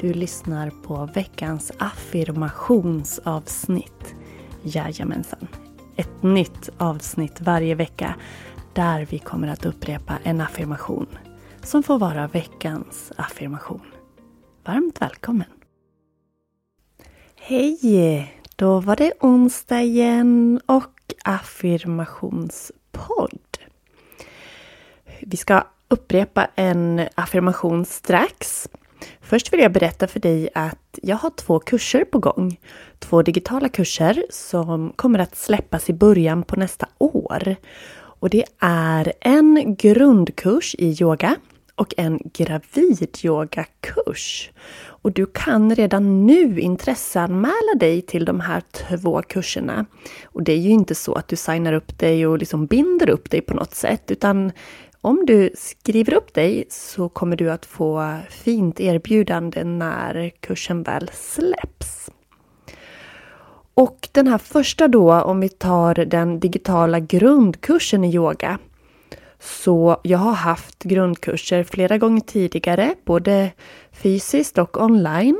Du lyssnar på veckans affirmationsavsnitt. Jajamensan. Ett nytt avsnitt varje vecka där vi kommer att upprepa en affirmation som får vara veckans affirmation. Varmt välkommen! Hej! Då var det onsdag igen och affirmationspodd. Vi ska upprepa en affirmation strax. Först vill jag berätta för dig att jag har två kurser på gång. Två digitala kurser som kommer att släppas i början på nästa år. Och det är en grundkurs i yoga och en gravidyogakurs. Och du kan redan nu intresseanmäla dig till de här två kurserna. Och det är ju inte så att du signar upp dig och liksom binder upp dig på något sätt, utan om du skriver upp dig så kommer du att få fint erbjudande när kursen väl släpps. Och den här första då, om vi tar den digitala grundkursen i yoga. Så jag har haft grundkurser flera gånger tidigare, både fysiskt och online.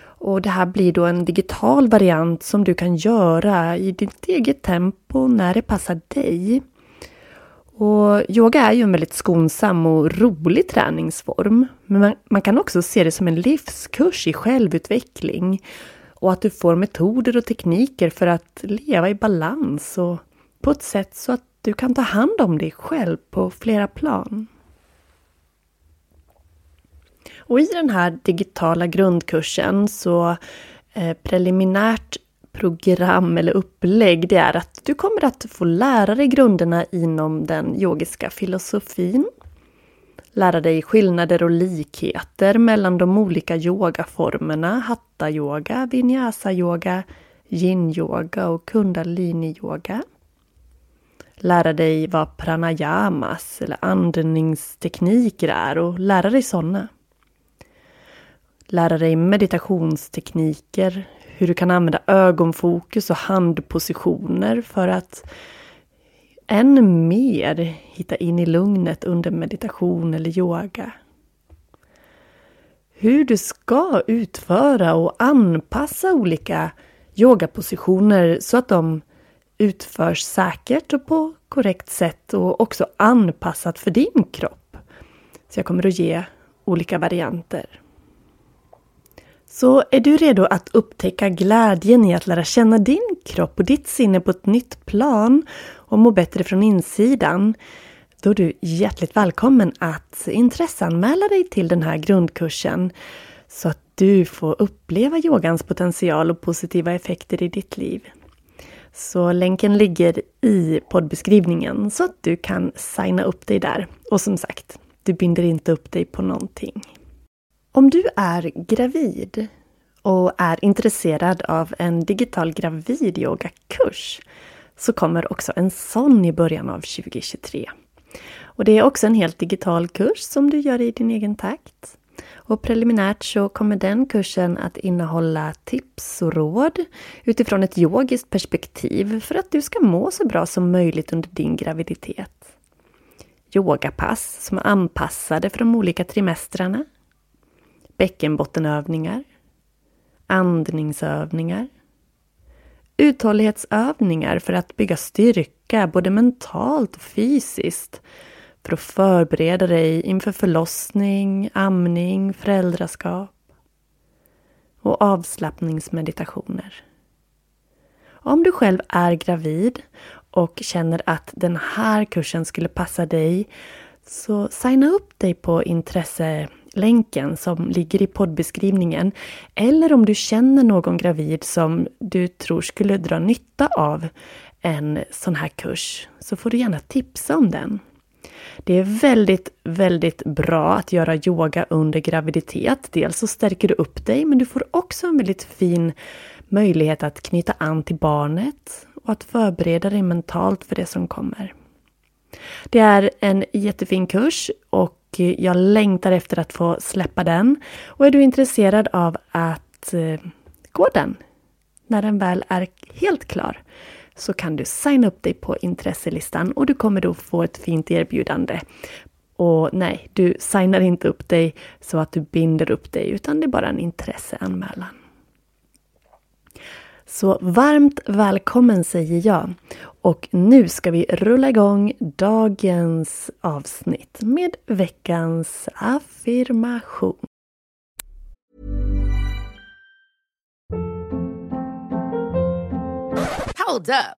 Och det här blir då en digital variant som du kan göra i ditt eget tempo när det passar dig. Och yoga är ju en väldigt skonsam och rolig träningsform. Men man, man, kan också se det som en livskurs i självutveckling. Och att du får metoder och tekniker för att leva i balans och på ett sätt så att du kan ta hand om dig själv på flera plan. Och i den här digitala grundkursen så eh, preliminärt program eller upplägg det är att du kommer att få lära dig grunderna inom den yogiska filosofin. Lära dig skillnader och likheter mellan de olika yogaformerna hatta-yoga, vinyasa-yoga, yin-yoga och kundalini-yoga. Lära dig vad pranayamas eller andningstekniker är och lära dig sådana. Lära dig meditationstekniker, hur du kan använda ögonfokus och handpositioner för att än mer hitta in i lugnet under meditation eller yoga. Hur du ska utföra och anpassa olika yogapositioner så att de utförs säkert och på korrekt sätt och också anpassat för din kropp. Så jag kommer att ge olika varianter. Så är du redo att upptäcka glädjen i att lära känna din kropp och ditt sinne på ett nytt plan och må bättre från insidan, då är du hjärtligt välkommen att intresseanmäla dig till den här grundkursen så att du får uppleva yogans potential och positiva effekter i ditt liv. Så länken ligger i poddbeskrivningen så att du kan signa upp dig där. Och som sagt, du binder inte upp dig på någonting. Om du är gravid och är intresserad av en digital gravidyogakurs så kommer också en sån i början av 2023. Och det är också en helt digital kurs som du gör i din egen takt. Och preliminärt så kommer den kursen att innehålla tips och råd utifrån ett yogiskt perspektiv för att du ska må så bra som möjligt under din graviditet. Yogapass som är anpassade för de olika trimestrarna. Bäckenbottenövningar. Andningsövningar. Uthållighetsövningar för att bygga styrka både mentalt och fysiskt för att förbereda dig inför förlossning, amning, föräldraskap och avslappningsmeditationer. Om du själv är gravid och känner att den här kursen skulle passa dig så signa upp dig på intresse länken som ligger i poddbeskrivningen. Eller om du känner någon gravid som du tror skulle dra nytta av en sån här kurs så får du gärna tipsa om den. Det är väldigt, väldigt bra att göra yoga under graviditet. Dels så stärker du upp dig, men du får också en väldigt fin möjlighet att knyta an till barnet och att förbereda dig mentalt för det som kommer. Det är en jättefin kurs och jag längtar efter att få släppa den. Och är du intresserad av att eh, gå den när den väl är helt klar så kan du signa upp dig på intresselistan och du kommer då få ett fint erbjudande. Och nej, du signar inte upp dig så att du binder upp dig utan det är bara en intresseanmälan. Så varmt välkommen säger jag. Och nu ska vi rulla igång dagens avsnitt med veckans affirmation. Hold up.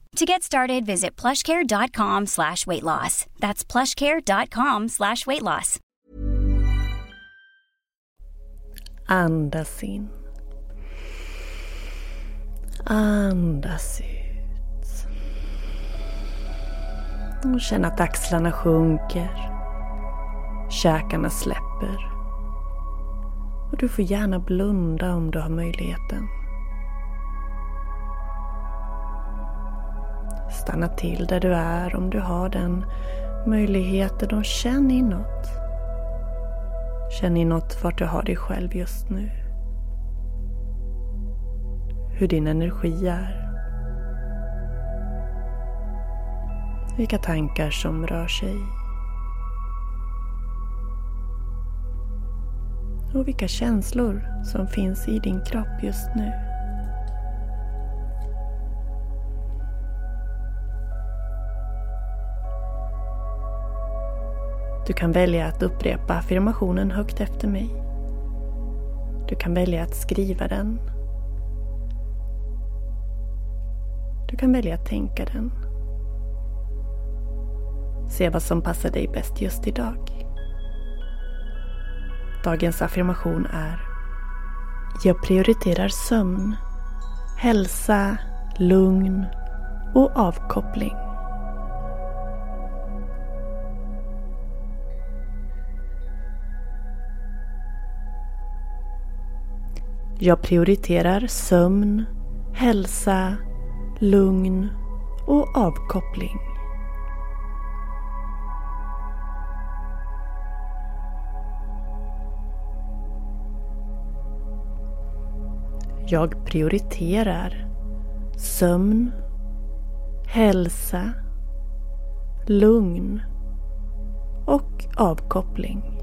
To get started, visit plushcare.com slash weight loss. That's plushcare.com slash weight loss. Andas in. Andas ut. Och känn att axlarna sjunker. Käkarna släpper. Och du får gärna blunda om du har möjligheten. Stanna till där du är om du har den möjligheten och känn inåt. Känn inåt vart du har dig själv just nu. Hur din energi är. Vilka tankar som rör sig. Och vilka känslor som finns i din kropp just nu. Du kan välja att upprepa affirmationen högt efter mig. Du kan välja att skriva den. Du kan välja att tänka den. Se vad som passar dig bäst just idag. Dagens affirmation är Jag prioriterar sömn, hälsa, lugn och avkoppling. Jag prioriterar sömn, hälsa, lugn och avkoppling. Jag prioriterar sömn, hälsa, lugn och avkoppling.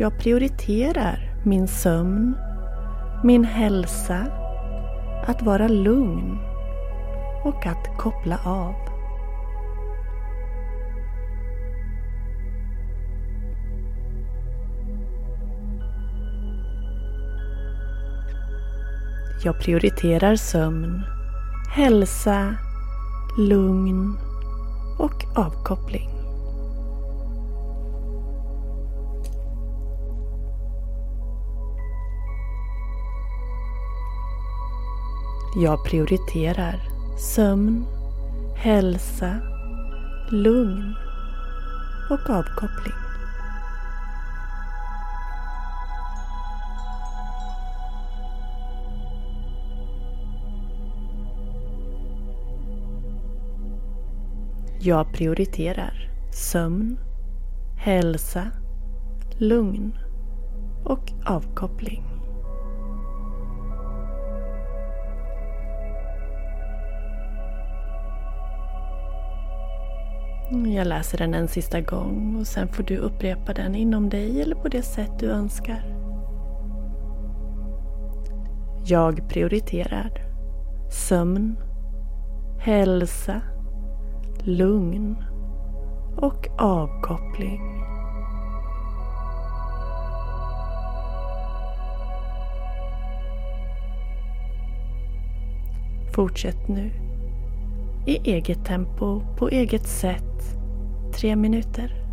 Jag prioriterar min sömn, min hälsa, att vara lugn och att koppla av. Jag prioriterar sömn, hälsa, lugn och avkoppling. Jag prioriterar sömn, hälsa, lugn och avkoppling. Jag prioriterar sömn, hälsa, lugn och avkoppling. Jag läser den en sista gång och sen får du upprepa den inom dig eller på det sätt du önskar. Jag prioriterar sömn, hälsa, lugn och avkoppling. Fortsätt nu i eget tempo, på eget sätt, tre minuter.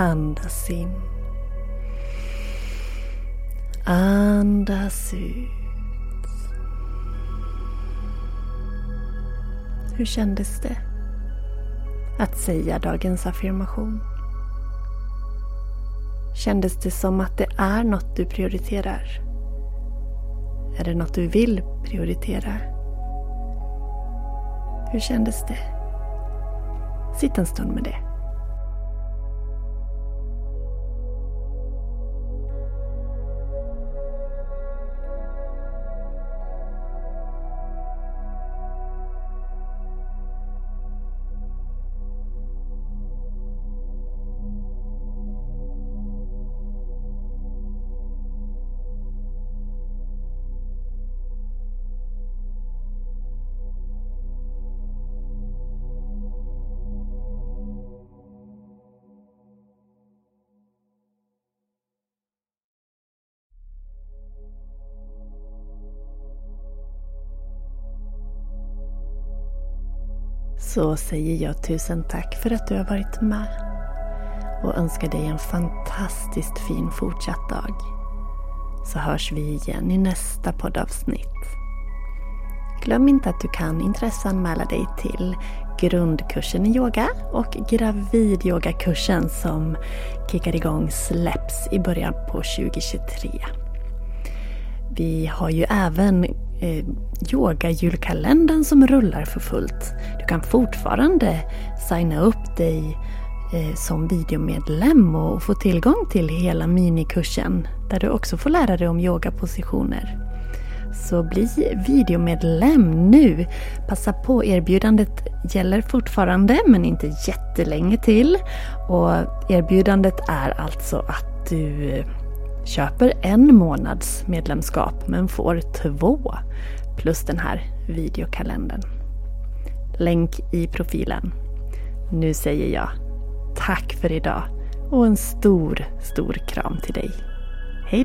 Andas in. Andas ut. Hur kändes det att säga dagens affirmation? Kändes det som att det är något du prioriterar? Är det något du vill prioritera? Hur kändes det? Sitt en stund med det. Så säger jag tusen tack för att du har varit med och önskar dig en fantastiskt fin fortsatt dag. Så hörs vi igen i nästa poddavsnitt. Glöm inte att du kan intresseanmäla dig till grundkursen i yoga och gravidyogakursen som kickar igång släpps i början på 2023. Vi har ju även eh, yoga-julkalendern som rullar för fullt. Du kan fortfarande signa upp dig eh, som videomedlem och få tillgång till hela minikursen där du också får lära dig om yogapositioner. Så bli videomedlem nu! Passa på, erbjudandet gäller fortfarande men inte jättelänge till. Och erbjudandet är alltså att du eh, köper en månads medlemskap men får två plus den här videokalendern. Länk i profilen. Nu säger jag tack för idag och en stor, stor kram till dig. Hej